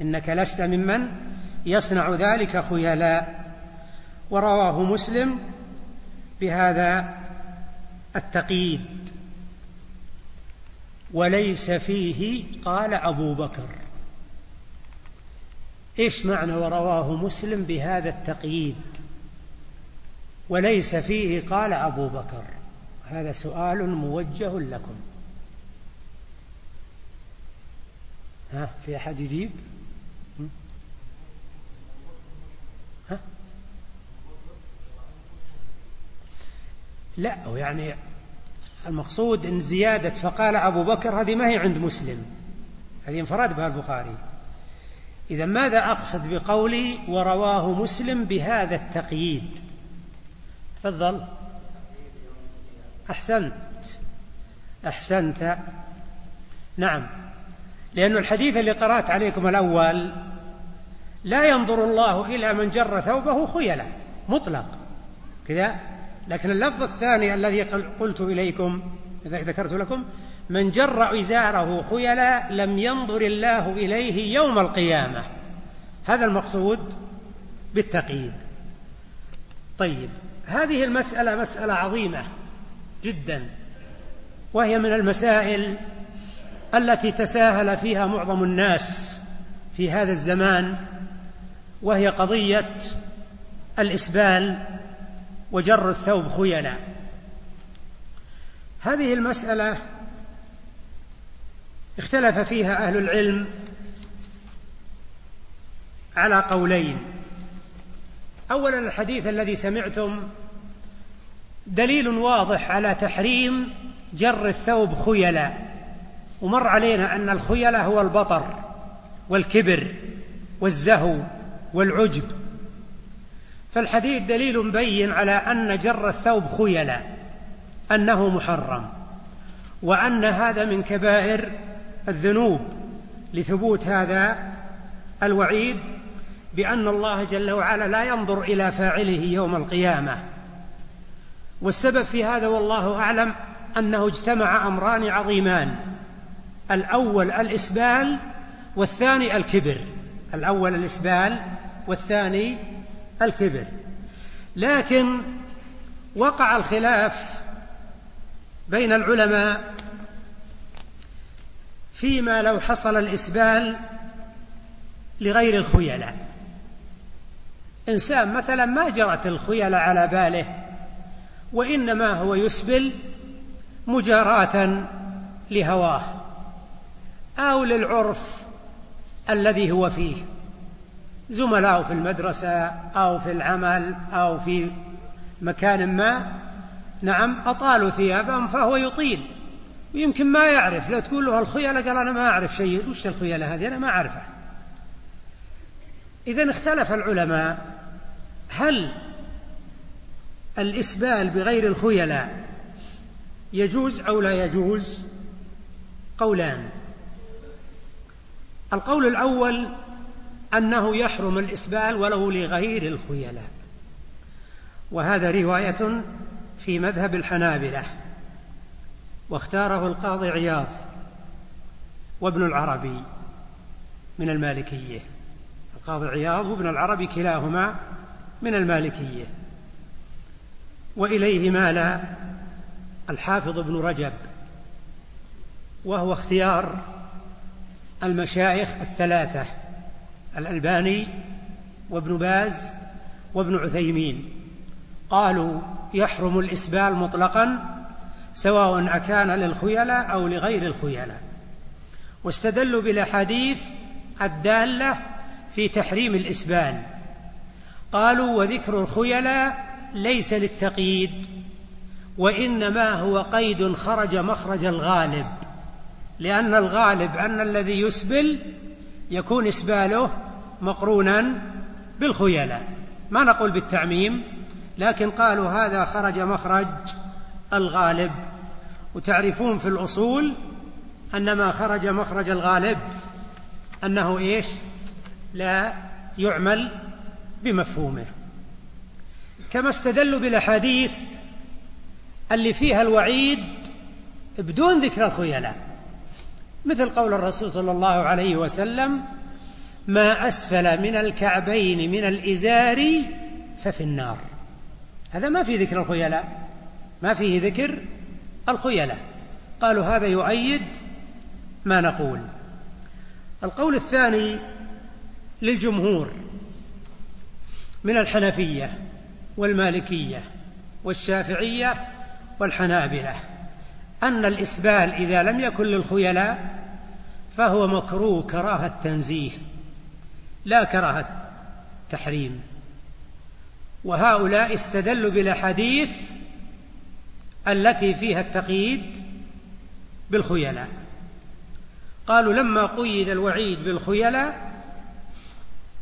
إنك لست ممن يصنع ذلك خيلاء. ورواه مسلم بهذا التقييد. وليس فيه قال أبو بكر. إيش معنى ورواه مسلم بهذا التقييد؟ وليس فيه قال أبو بكر. هذا سؤال موجه لكم. ها في أحد يجيب؟ ها؟ لا يعني المقصود إن زيادة فقال أبو بكر هذه ما هي عند مسلم. هذه انفراد بها البخاري. إذا ماذا أقصد بقولي ورواه مسلم بهذا التقييد؟ تفضل. أحسنت. أحسنت. نعم. لأن الحديث اللي قرأت عليكم الأول لا ينظر الله إلى من جر ثوبه خيلا مطلق. كذا؟ لكن اللفظ الثاني الذي قلت إليكم ذكرت لكم من جر إزاره خيلا لم ينظر الله إليه يوم القيامة. هذا المقصود بالتقييد. طيب هذه المسألة مسألة عظيمة. جدا وهي من المسائل التي تساهل فيها معظم الناس في هذا الزمان وهي قضية الإسبال وجر الثوب خيلا هذه المسألة اختلف فيها أهل العلم على قولين. أولا الحديث الذي سمعتم دليل واضح على تحريم جر الثوب خيلا ومر علينا أن الخيلا هو البطر والكبر والزهو والعجب. فالحديث دليل بين على أن جر الثوب خيلا أنه محرم وأن هذا من كبائر الذنوب لثبوت هذا الوعيد بأن الله جل وعلا لا ينظر إلى فاعله يوم القيامة. والسبب في هذا والله أعلم أنه اجتمع أمران عظيمان. الأول الإسبال والثاني الكبر. الأول الإسبال والثاني الكبر. لكن وقع الخلاف بين العلماء فيما لو حصل الإسبال لغير الخيلاء. إنسان مثلا ما جرت الخيلاء على باله وإنما هو يسبل مجاراة لهواه. أو للعرف الذي هو فيه. زملاء في المدرسة أو في العمل أو في مكان ما. نعم أطالوا ثيابهم فهو يطيل. ويمكن ما يعرف. لو تقول له الخيلة قال أنا ما أعرف شيء. وش الخيلة هذه؟ أنا ما أعرفها. إذا اختلف العلماء. هل الإسبال بغير الخيلاء. يجوز أو لا يجوز؟ قولان. القول الأول أنه يحرم الإسبال ولو لغير الخيلاء. وهذا رواية في مذهب الحنابلة واختاره القاضي عياض وابن العربي من المالكية. القاضي عياض وابن العربي كلاهما من المالكية. وإليه مال الحافظ ابن رجب وهو اختيار المشايخ الثلاثة الألباني وابن باز وابن عثيمين. قالوا يحرم الإسبال مطلقا سواء أكان للخيلاء أو لغير الخيلاء. واستدلوا بالأحاديث الدالة في تحريم الإسبال. قالوا وذكر الخيلاء ليس للتقييد وإنما هو قيد خرج مخرج الغالب. لأن الغالب أن الذي يسبل يكون إسباله مقرونا بالخيلاء. ما نقول بالتعميم لكن قالوا هذا خرج مخرج الغالب. وتعرفون في الأصول أن ما خرج مخرج الغالب أنه إيش؟ لا يعمل بمفهومه. كما استدلوا بالأحاديث اللي فيها الوعيد بدون ذكر الخيلاء مثل قول الرسول صلى الله عليه وسلم ما أسفل من الكعبين من الإزار ففي النار. هذا ما في ذكر الخيلاء ما فيه ذكر الخيلاء قالوا هذا يؤيد ما نقول. القول الثاني للجمهور من الحنفية. والمالكية والشافعية والحنابلة. أن الإسبال إذا لم يكن للخيلاء فهو مكروه كراهة تنزيه لا كراهة تحريم. وهؤلاء استدلوا بالأحاديث التي فيها التقييد بالخيلاء. قالوا لما قيد الوعيد بالخيلاء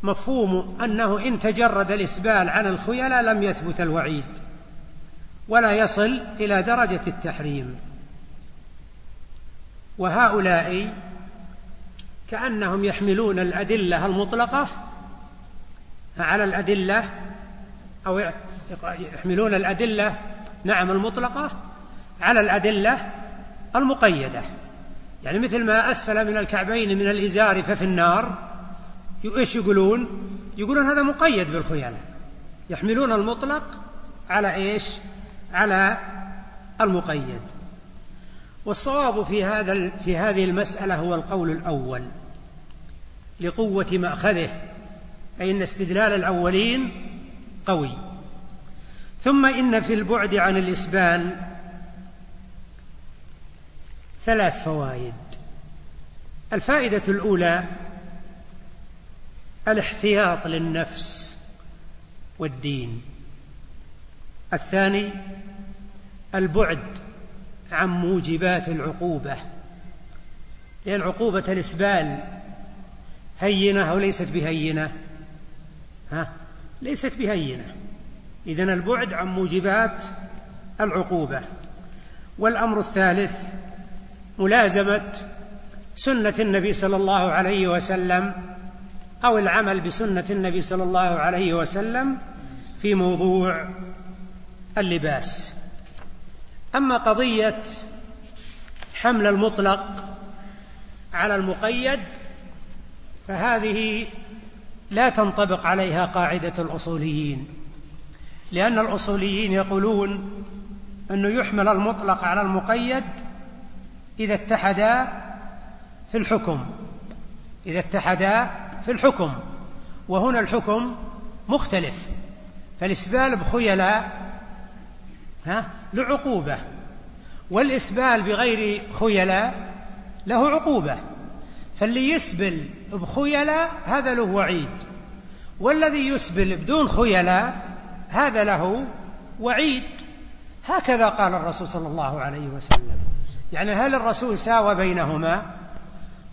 مفهوم أنه إن تجرد الإسبال عن الخيلاء لم يثبت الوعيد ولا يصل إلى درجة التحريم. وهؤلاء كأنهم يحملون الأدلة المطلقة على الأدلة أو يحملون الأدلة نعم المطلقة على الأدلة المقيدة. يعني مثل ما أسفل من الكعبين من الإزار ففي النار إيش يقولون؟ يقولون هذا مقيد بالخيلاء يحملون المطلق على إيش؟ على المقيد. والصواب في هذا في هذه المسألة هو القول الأول لقوة مأخذه أي أن استدلال الأولين قوي. ثم إن في البعد عن الإسبال ثلاث فوائد. الفائدة الأولى الاحتياط للنفس والدين. الثاني البعد عن موجبات العقوبة لأن عقوبة الإسبال هينة أو ليست بهينة؟ ها؟ ليست بهينة. إذن البعد عن موجبات العقوبة. والأمر الثالث ملازمة سنة النبي صلى الله عليه وسلم أو العمل بسنة النبي صلى الله عليه وسلم في موضوع اللباس. أما قضية حمل المطلق على المقيد فهذه لا تنطبق عليها قاعدة الأصوليين لأن الأصوليين يقولون أنه يحمل المطلق على المقيد إذا اتحدا في الحكم إذا اتحدا في الحكم وهنا الحكم مختلف. فالإسبال بخيلاء ها لعقوبة والإسبال بغير خيلاء له عقوبة. فاللي يسبل بخيلاء هذا له وعيد والذي يسبل بدون خيلاء هذا له وعيد. هكذا قال الرسول صلى الله عليه وسلم. يعني هل الرسول ساوى بينهما؟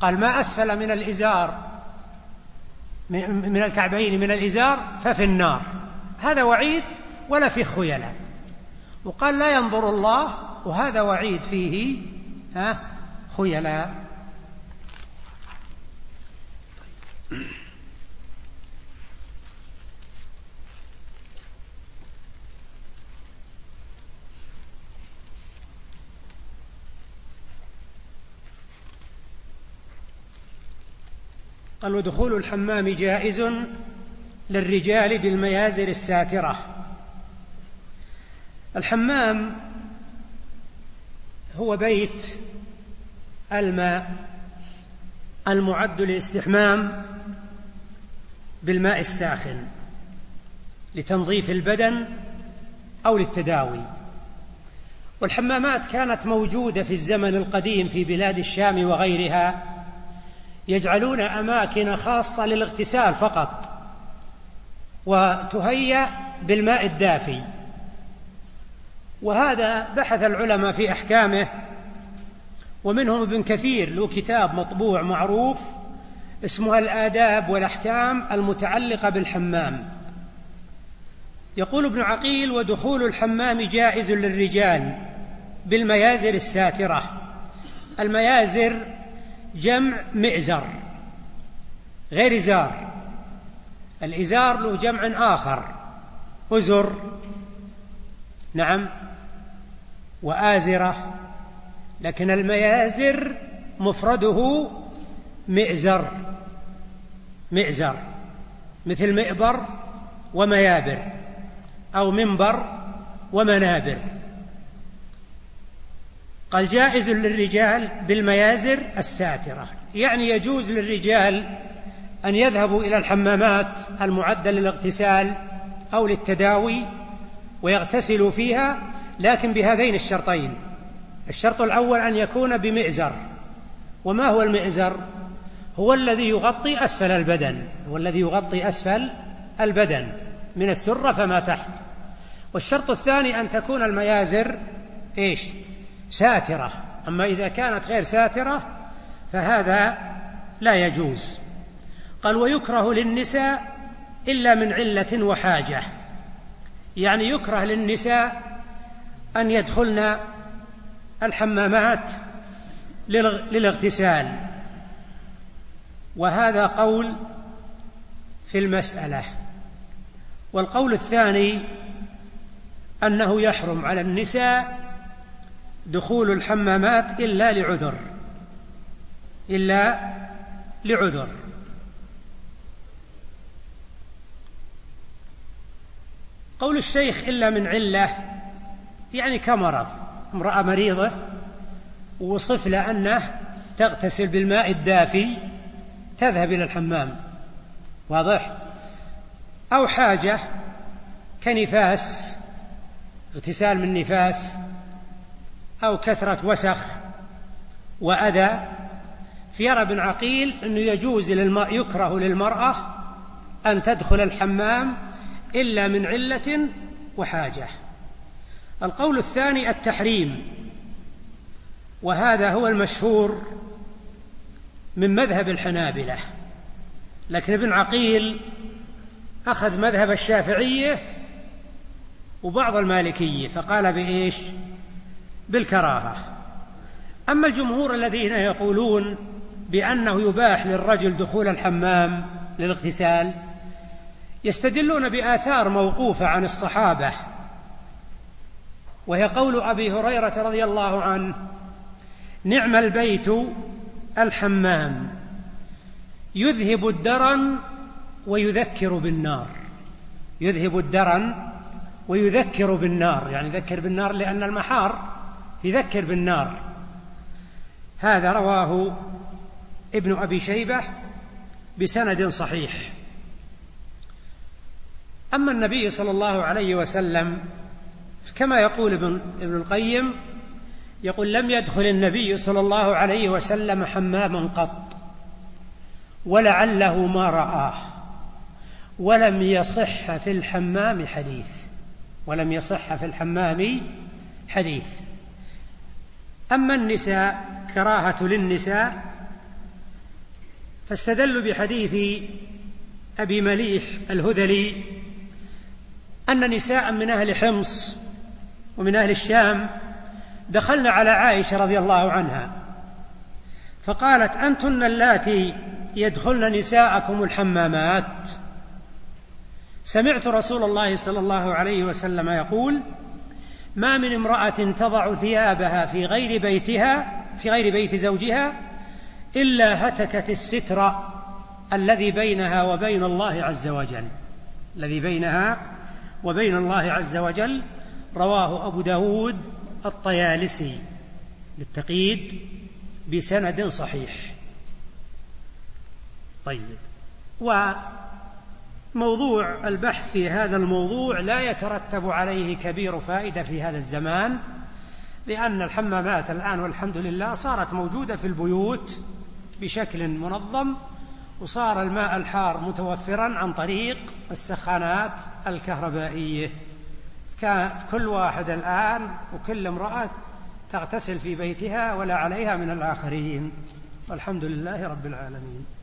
قال ما أسفل من الإزار. من الكعبين من الإزار ففي النار. هذا وعيد ولا في خيلاء. وقال لا ينظر الله وهذا وعيد فيه خيلاء. قال ودخول الحمام جائز للرجال بالميازر الساترة. الحمام هو بيت الماء المعد للاستحمام بالماء الساخن لتنظيف البدن أو للتداوي. والحمامات كانت موجودة في الزمن القديم في بلاد الشام وغيرها يجعلون أماكن خاصة للاغتسال فقط وتهيأ بالماء الدافي. وهذا بحث العلماء في أحكامه ومنهم ابن كثير له كتاب مطبوع معروف اسمه الآداب والأحكام المتعلقة بالحمام. يقول ابن عقيل ودخول الحمام جائز للرجال بالميازر الساترة. الميازر جمع مئزر غير إزار. الإزار له جمع آخر أزر نعم وآزرة. لكن الميازر مفرده مئزر مئزر مثل مئبر وميابر أو منبر ومنابر. قال جائز للرجال بالميازر الساترة. يعني يجوز للرجال أن يذهبوا إلى الحمامات المعدة للاغتسال أو للتداوي ويغتسلوا فيها لكن بهذين الشرطين. الشرط الأول أن يكون بمئزر. وما هو المئزر؟ هو الذي يغطي أسفل البدن. هو الذي يغطي أسفل البدن. من السرة فما تحت. والشرط الثاني أن تكون الميازر إيش؟ ساترة. أما إذا كانت غير ساترة فهذا لا يجوز. قال ويكره للنساء إلا من علة وحاجة. يعني يكره للنساء أن يدخلن الحمامات للاغتسال. وهذا قول في المسألة. والقول الثاني أنه يحرم على النساء دخول الحمامات إلا لعذر إلا لعذر. قول الشيخ إلا من علة يعني كمرض امرأة مريضة وصف لأنه تغتسل بالماء الدافي تذهب إلى الحمام. واضح؟ أو حاجة كنفاس اغتسال من نفاس أو كثرة وسخ وأذى فيرى ابن عقيل أنه يجوز للماء يكره للمرأة أن تدخل الحمام إلا من علة وحاجة. القول الثاني التحريم وهذا هو المشهور من مذهب الحنابلة. لكن ابن عقيل أخذ مذهب الشافعية وبعض المالكية فقال بإيش؟ بالكراهة. أما الجمهور الذين يقولون بأنه يباح للرجل دخول الحمام للاغتسال يستدلون بآثار موقوفة عن الصحابة. وهي قول أبي هريرة رضي الله عنه نعم البيت الحمام يذهب الدرن ويذكر بالنار. يذهب الدرن ويذكر بالنار يعني يذكر بالنار لأن المحار يذكر بالنار. هذا رواه ابن أبي شيبة بسند صحيح. أما النبي صلى الله عليه وسلم كما يقول ابن, ابن القيم يقول لم يدخل النبي صلى الله عليه وسلم حماما قط ولعله ما رآه ولم يصح في الحمام حديث ولم يصح في الحمام حديث. أما النساء كراهة للنساء فاستدلوا بحديث أبي مليح الهذلي أن نساء من أهل حمص ومن أهل الشام دخلن على عائشة رضي الله عنها فقالت أنتن اللاتي يدخلن نساءكم الحمامات؟ سمعت رسول الله صلى الله عليه وسلم يقول ما من امرأة تضع ثيابها في غير بيتها في غير بيت زوجها إلا هتكت الستر الذي بينها وبين الله عز وجل. الذي بينها وبين الله عز وجل رواه أبو داود الطيالسي. للتقييد بسند صحيح. طيب. وموضوع البحث في هذا الموضوع لا يترتب عليه كبير فائدة في هذا الزمان لأن الحمامات الآن والحمد لله صارت موجودة في البيوت بشكل منظم وصار الماء الحار متوفرا عن طريق السخانات الكهربائية. كل واحد الآن وكل امرأة تغتسل في بيتها ولا عليها من الآخرين. والحمد لله رب العالمين.